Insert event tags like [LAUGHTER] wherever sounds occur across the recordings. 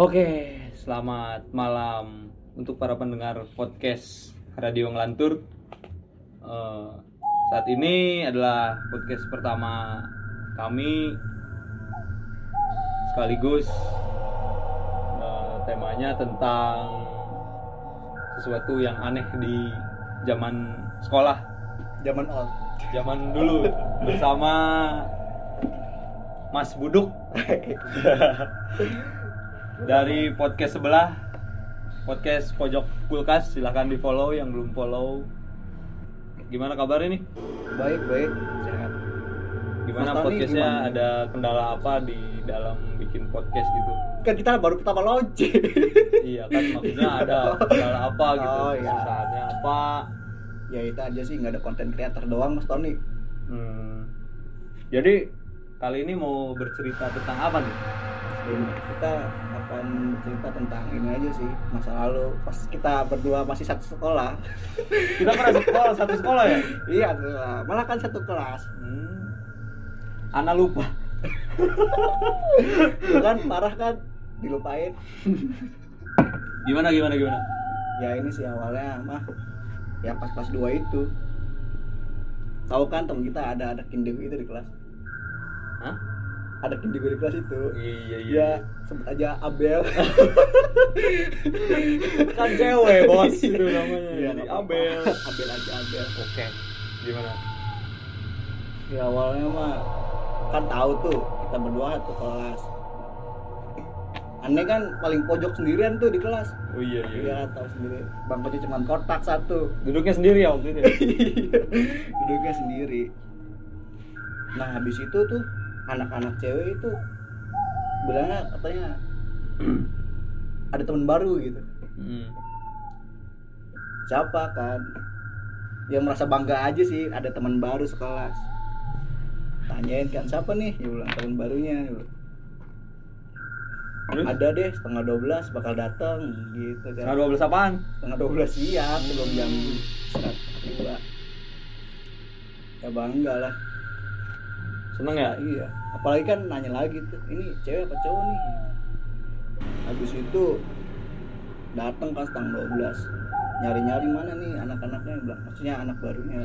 Oke, selamat malam untuk para pendengar podcast Radio Ngelantur. Eh, saat ini adalah podcast pertama kami sekaligus eh, temanya tentang sesuatu yang aneh di zaman sekolah, Zaman old. zaman dulu [LAUGHS] bersama Mas Buduk [LAUGHS] dari podcast sebelah podcast pojok kulkas silahkan di follow yang belum follow gimana kabar ini baik baik sehat. gimana Mas podcastnya gimana? ada kendala apa di dalam bikin podcast gitu Kan kita baru pertama launching. [LAUGHS] iya kan maksudnya ada kendala apa gitu Oh, iya. kesusahannya apa ya itu aja sih nggak ada konten kreator doang Mas Tony. Hmm. jadi kali ini mau bercerita tentang apa nih Dan kita akan cerita tentang ini aja sih masa lalu pas kita berdua masih satu sekolah. [LAUGHS] kita pernah sekolah satu sekolah ya iya sekolah. malah kan satu kelas. hmm. Ana lupa kan parah kan dilupain. gimana gimana gimana Ya ini sih awalnya mah ya pas kelas 2 itu. Tahu kan temen kita ada ada kindigo itu di kelas. Hah? Ada kindigo di kelas itu. iya Ya sebut aja Abel. [LAUGHS] kan cewek [LAUGHS] bos itu namanya Iya, Jadi. Abel Abel aja Abel. oke gimana Ya awalnya mah kan tahu tuh kita berdua satu kelas. Aneh kan paling pojok sendirian tuh di kelas. oh iya iya Iya tahu sendiri. Bangkunya cuma kotak satu. duduknya sendiri ya waktu itu ya? [LAUGHS] Duduknya sendiri. Nah habis itu tuh anak-anak cewek itu bilangnya katanya [CLEARS THROAT] ada teman baru gitu. Hmm. Siapa kan? Yang merasa bangga aja sih ada teman baru sekelas. Tanyain kan siapa nih? Ya bilang teman barunya. Ya terus Ada deh setengah 12 bakal datang gitu kan. setengah dua belas apaan setengah 12 siang sebelum jam istirahat kedua. Ya bangga lah. Seneng ya? Iya. Apalagi kan nanya lagi tuh, ini cewek apa cowok nih? Habis itu datang kan setengah 12 nyari-nyari mana nih anak-anaknya? Bilang maksudnya anak barunya.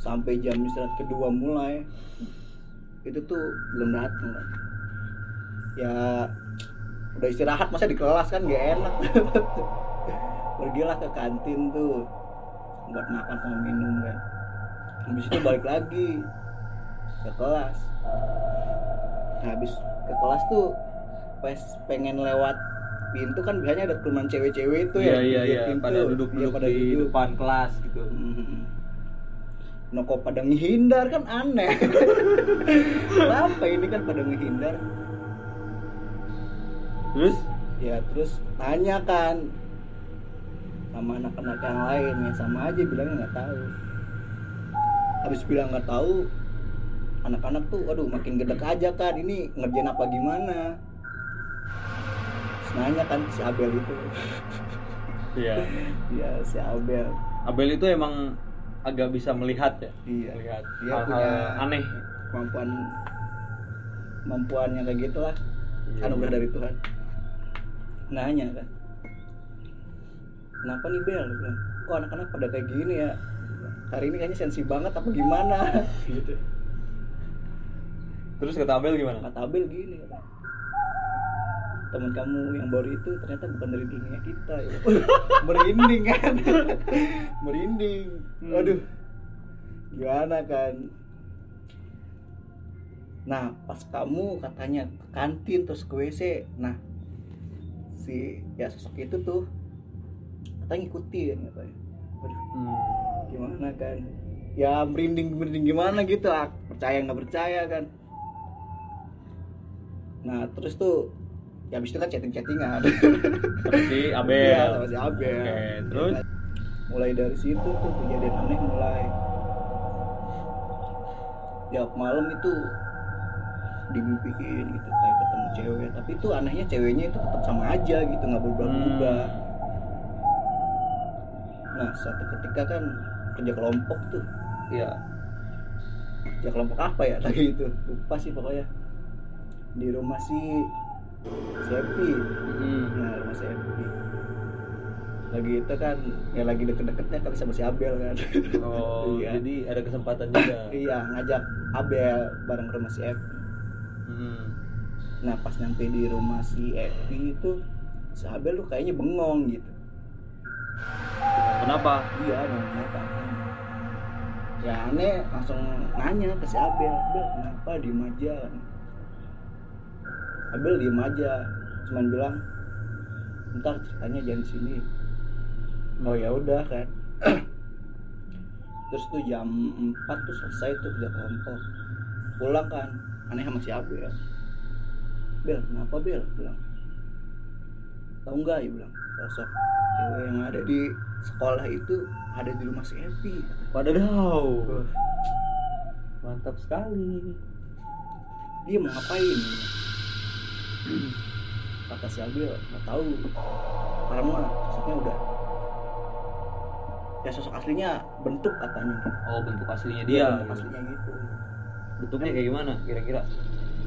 Sampai jam istirahat kedua mulai itu tuh belum datang kan ya udah istirahat masa di kelas kan gak enak. [LAUGHS] Pergilah ke kantin tuh buat makan sama minum kan habis itu balik lagi ke kelas. Nah, habis ke kelas tuh pas pengen lewat pintu kan biasanya ada kerumunan cewek-cewek itu iya ya iya di iya. pintu. pada duduk Iya, duduk pada di duduk. depan kelas gitu. Hmm. Nah kok pada ngehindar kan aneh. [LAUGHS] Kenapa ini kan pada ngehindar? Terus? Ya terus tanya kan Sama anak-anak yang lain. Yang sama aja bilangnya nggak tahu Habis bilang nggak tahu Anak-anak tuh aduh makin gedek aja kan Ini ngerjain apa gimana? Terus nanya kan si Abel itu. Iya. [LAUGHS] Ya si Abel. Abel itu emang agak bisa melihat ya? Iya. Melihat Dia hal-hal punya aneh. kemampuan kemampuannya kayak gitulah. Iya, anugerah iya. dari Tuhan. Nanya kan kenapa nih Bel? Bilang, kok anak-anak pada kayak gini ya hari ini kayaknya sensi banget apa gimana? [LAUGHS] Gitu. Terus kata Abel gimana? Kata Abel gini teman kamu yang baru itu ternyata bukan dari dunia kita ya. [LAUGHS] Merinding kan? [LAUGHS] Merinding. Hmm. waduh gimana kan? Nah pas kamu katanya ke kantin terus ke WC nah si ya sosok itu tuh katanya ngikutin katanya. Waduh Hmm. Gimana kan? Ya merinding merinding gimana gitu ah, percaya nggak percaya kan. Nah terus tuh ya habis itu kan chatting chattingan [LAUGHS] sama si [LAUGHS] Abel. Iya, sama si Abel. Oke, terus? mulai dari situ tuh kejadian aneh mulai. Tiap malam itu dimimpiin gitu kayak ketemu cewek. Tapi itu anehnya ceweknya itu tetap sama aja gitu nggak berubah-ubah Hmm. nah suatu ketika kan kerja kelompok tuh Iya. kerja kelompok apa ya [LAUGHS] tadi itu lupa sih pokoknya di rumah si Happy Hmm. nah rumah si Happy lagi itu kan ya lagi deket-deketnya kali sama si Abel kan Oh, [LAUGHS] iya jadi ada kesempatan juga. [LAUGHS] iya ngajak Abel bareng ke rumah si Happy Hmm. nah pas nyampe di rumah si Happy itu si Abel tuh kayaknya bengong gitu Kenapa? iya kenapa ya aneh langsung nanya ke si Abel Abel kenapa diem aja? Abel diem aja cuman bilang ntar ceritanya jangan sini. Oh ya udah kan. Terus tuh jam 4 tuh selesai tuh kerja kelompok. Pulang kan aneh sama si Abel. Bel kenapa Bel? Bilang. Tahu nggak? Ya bilang sosok cewek yang ada di sekolah itu ada di rumah si Epi Wadaw. Mantap sekali. dia mau ngapain kata si Abel nggak tahu karena sosoknya udah ya sosok aslinya bentuk katanya Oh, bentuk aslinya dia dia. bentuk aslinya gitu Bentuknya kayak gimana kira-kira?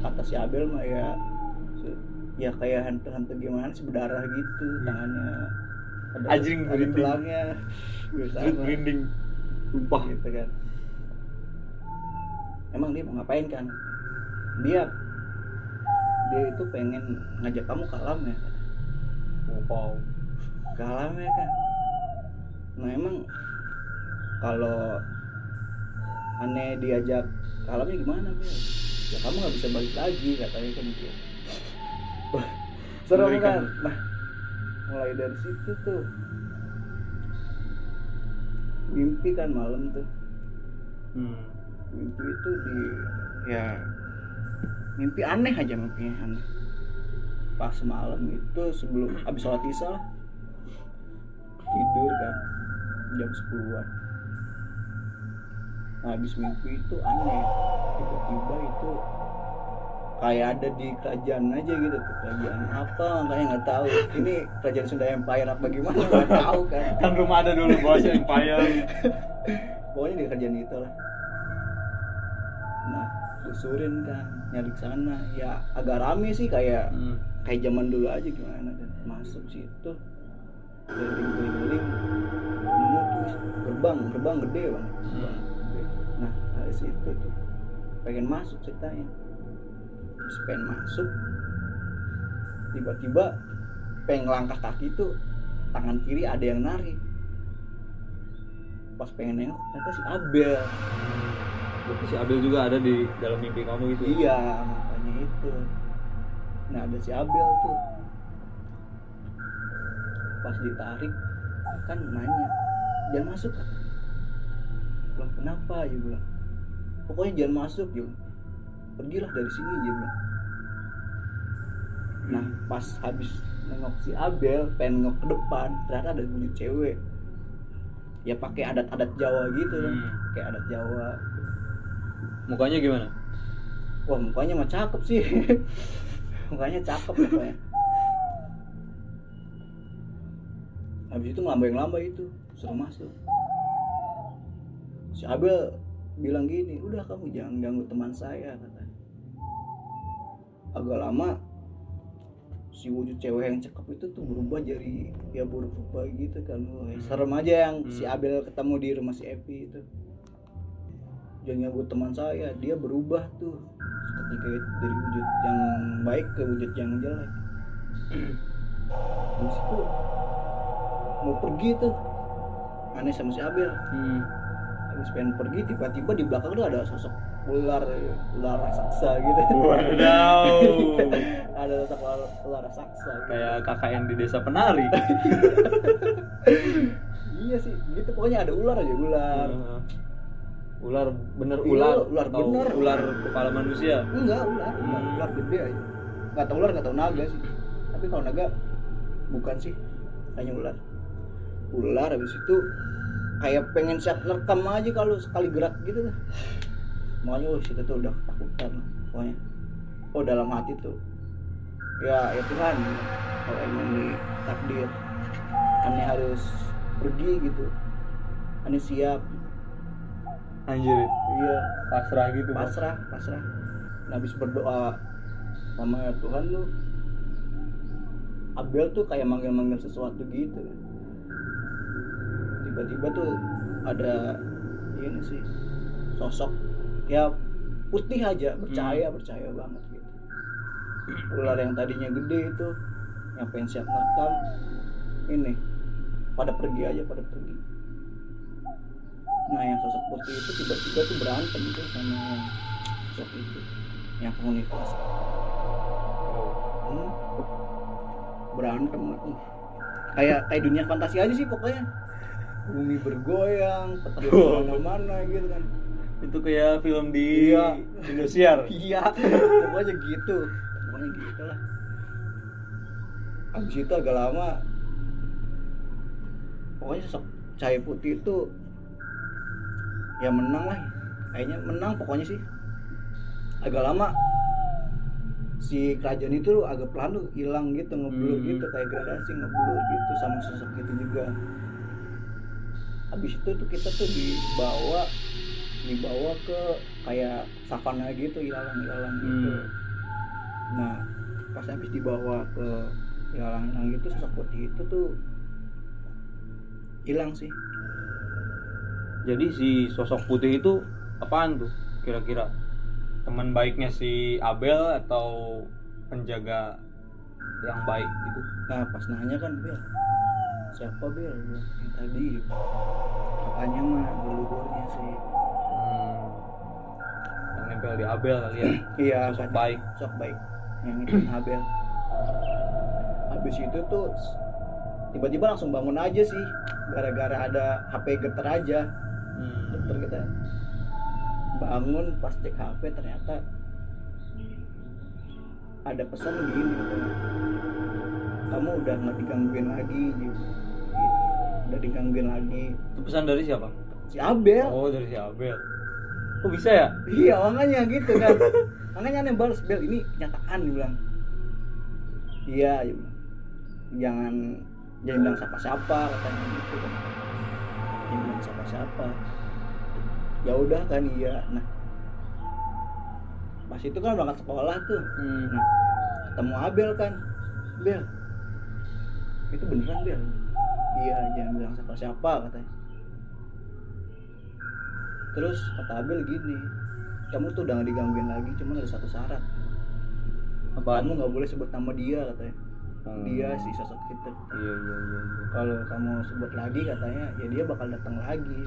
kata si Abel mah ya ya kayak hantu-hantu gimana sih berdarah gitu tangannya ada, Anjing, merinding. tulangnya. Merinding. Sumpah. gitu kan. Emang dia mau ngapain kan dia dia itu pengen ngajak kamu ke alam ya Wow. ke alam ya kan nah emang kalau aneh diajak ke alamnya gimana ya kamu nggak bisa balik lagi katanya kan gitu. Wah, serem kan nah mulai dari situ tuh. Mimpi kan malam tuh. Hmm. mimpi itu di ya mimpi aneh aja mimpinya aneh. Pas malam itu sebelum abis sholat isya lah. Tidur kan jam 10-an nah, habis mimpi itu aneh. Tiba-tiba itu kayak ada di kerajaan aja gitu kerajaan apa? Makanya nggak tahu. Ini kerajaan Sunda Empire apa gimana? Nggak [LAUGHS] tahu kan. Kan belum ada dulu bos Empire. pokoknya di kerjaan itu lah. Nah susurin kan nyari ke sana. Ya agak rame sih kayak Hmm. kayak zaman dulu aja gimana. Kan masuk situ keliling keliling nemu tuh gerbang gerbang gede bang gerbang gede. nah dari situ tuh pengen masuk ceritanya terus pengen masuk. Tiba-tiba pengen langkah kaki tuh tangan kiri ada yang narik pas pengen nengok ternyata si Abel. Berarti si Abel juga ada di dalam mimpi kamu gitu. iya makanya itu. Nah ada si Abel tuh. Pas ditarik kan nanya jangan masuk lah kenapa? Ya bilang pokoknya jangan masuk ya pergilah dari sini dia bilang. Nah pas habis nengok si Abel pengen nengok ke depan ternyata ada bunyi cewek. Ya pakai adat-adat Jawa gitu kan Hmm. kayak adat Jawa. Mukanya gimana? Wah mukanya mah cakep sih. [LAUGHS] Mukanya cakep pokoknya. Habis itu ngelambai-ngelambai itu Suruh masuk. Si Abel bilang gini Udah kamu jangan ganggu teman saya katanya Agak lama Si wujud cewek yang cakep itu tuh berubah jadi Ya buruk rupa gitu kan. Wah, Serem aja yang si Hmm. Abel ketemu di rumah si Epi itu. Jangan ganggu teman saya dia berubah tuh. Ketika dari wujud yang baik ke wujud yang jelek. Terus itu mau pergi tuh. Aneh sama si Abel. Hmm. habis pengen pergi tiba-tiba di belakang tuh ada sosok ular ular raksasa gitu. Wadaw. [LAUGHS] ada sosok ular, ular raksasa gitu. Kayak KKN di desa penari. [LAUGHS] iya sih gitu. Pokoknya ada ular aja ular. Uh, ular bener Iya, ular. ular atau bener. ular kepala manusia. Enggak ular. Ular, Hmm. ular gede aja. Nggak tahu ular nggak tahu naga sih. Tapi kalau naga bukan sih. Hanya ular. Ular habis itu kayak pengen siap nerekam aja kalau sekali gerak gitu makanya oh situ tuh udah ketakutan pokoknya. Oh dalam hati tuh. Ya ya Tuhan kalau emang di takdir aneh harus pergi gitu. Aneh siap. Anjir. Iya. Pasrah gitu pasrah pasrah. Nah, habis berdoa sama ya Tuhan lu Abel tuh kayak manggil-manggil sesuatu gitu. Tiba-tiba tuh ada ini sih sosok ya putih aja percaya percaya banget gitu. Ular yang tadinya gede itu yang pengen siap nakam ini pada pergi aja pada pergi. Nah yang sosok putih itu tiba-tiba tuh berantem tuh sama yang sosok itu yang penghuni kelas Hmm. berantem uh. kayak kayak dunia fantasi aja sih pokoknya. Bumi bergoyang petir Oh. mana-mana gitu kan Itu kayak film di Iya. Indosiar. [LAUGHS] iya. Pokoknya gitu. Pokoknya gitu lah. Abis itu agak lama. Pokoknya sosok cahaya putih itu ya menang lah. Kayaknya menang pokoknya sih. Agak lama. Si kerajaan itu agak pelan tuh hilang gitu ngeblur Hmm. gitu kayak gradasi ngeblur gitu sama sosok gitu juga. Habis itu tuh kita tuh dibawa dibawa ke kayak savana gitu ilalang-ilalang gitu Hmm. nah pas habis dibawa ke ilalang-ilalang gitu sosok putih itu tuh hilang sih Jadi si sosok putih itu apaan tuh kira-kira? Teman baiknya si Abel atau penjaga yang baik gitu? nah pas nanya kan Bel siapa Bel yang tadi katanya mah leluhurnya sih Hmm. Di Abel kali ya. iya Sosok katanya. baik. sosok baik yang itu [CLEARS THROAT] Abel habis itu tuh tiba-tiba langsung bangun aja sih gara-gara ada HP getar aja Hmm. getar kita bangun pas cek HP ternyata ada pesan gini katanya kamu udah nggak digangguin lagi gitu udah digangguin lagi Itu pesan dari siapa? si Abel Oh dari si Abel. Kok bisa ya? iya makanya gitu kan. Makanya aneh balas Bel ini kenyataan dia bilang. Iya jangan jangan bilang siapa-siapa katanya gitu kan. Jangan bilang siapa-siapa. Ya udah kan iya. Nah. Pas itu kan berangkat sekolah tuh. Hmm. nah ketemu Abel kan. Bel. Itu beneran Bel? Iya jangan bilang siapa-siapa katanya terus kata Abel gini kamu tuh udah gak digangguin lagi cuman ada satu syarat Apaan? kamu nggak boleh sebut nama dia katanya Hmm. dia si sosok kita Iya iya iya. iya. kalau kamu sebut lagi katanya ya dia bakal datang lagi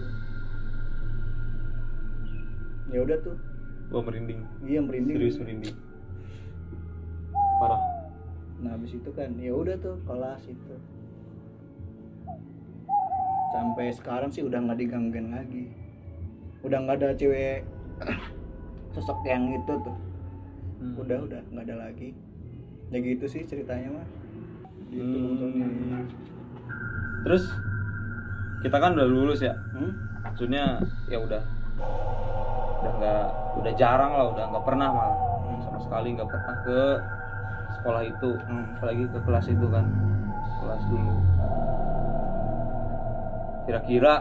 ya udah tuh Gua merinding. iya merinding Serius merinding. Parah. nah habis itu kan ya udah tuh kelas itu sampai sekarang sih udah nggak digangguin lagi udah nggak ada cewek sosok yang itu tuh Hmm. udah udah nggak ada lagi ya gitu sih ceritanya mah gitu Hmm. Terus kita kan udah lulus ya. hmm? Maksudnya ya udah udah nggak udah jarang lah udah nggak pernah malah sama sekali nggak pernah ke sekolah itu Hmm. apalagi ke kelas itu kan kelas dulu kira-kira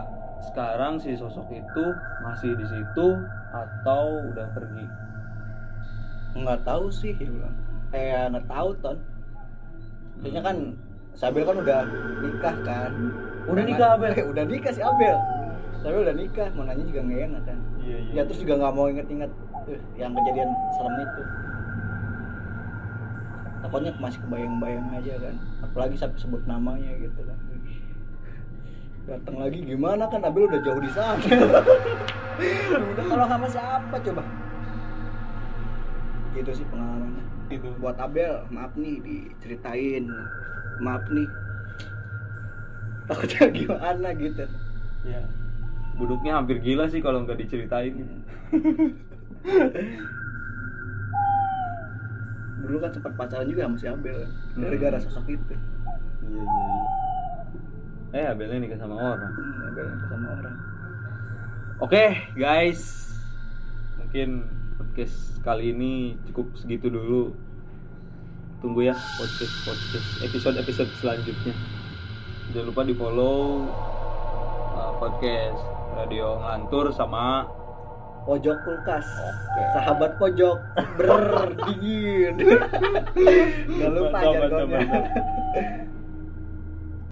sekarang si sosok itu masih di situ atau udah pergi? Nggak tahu sih dia bilang. Kayak nggak tahu ton. Kayaknya kan Sabel kan udah nikah kan? Udah Nah, nikah, Abel? eh, [LAUGHS] udah nikah si Abel. Sabel udah nikah mau nanya juga nggak enak kan iya ya terus juga nggak mau inget-inget eh, yang kejadian serem itu. Takutnya masih kebayang-bayang aja kan? Apalagi sampai sebut namanya gitu kan datang lagi gimana kan? Abel udah jauh di sana. Udah kalau sama siapa coba? Gitu sih pengalamannya. Itu buat Abel maaf nih diceritain. Maaf nih. Takutnya gimana gitu. Ya buduknya hampir gila sih kalau nggak diceritain. Dulu kan sempat pacaran juga sama si Abel kan gara-gara sosok itu. Iya iya iya eh Abelnya nikah sama orang hmm, Abel nikah sama orang Oke guys, mungkin podcast kali ini cukup segitu dulu. Tunggu ya podcast podcast episode episode selanjutnya. Jangan lupa di follow podcast Radio Ngantur sama pojok kulkas Oke. sahabat pojok ber dingin [LAUGHS] nggak lupa jargonnya.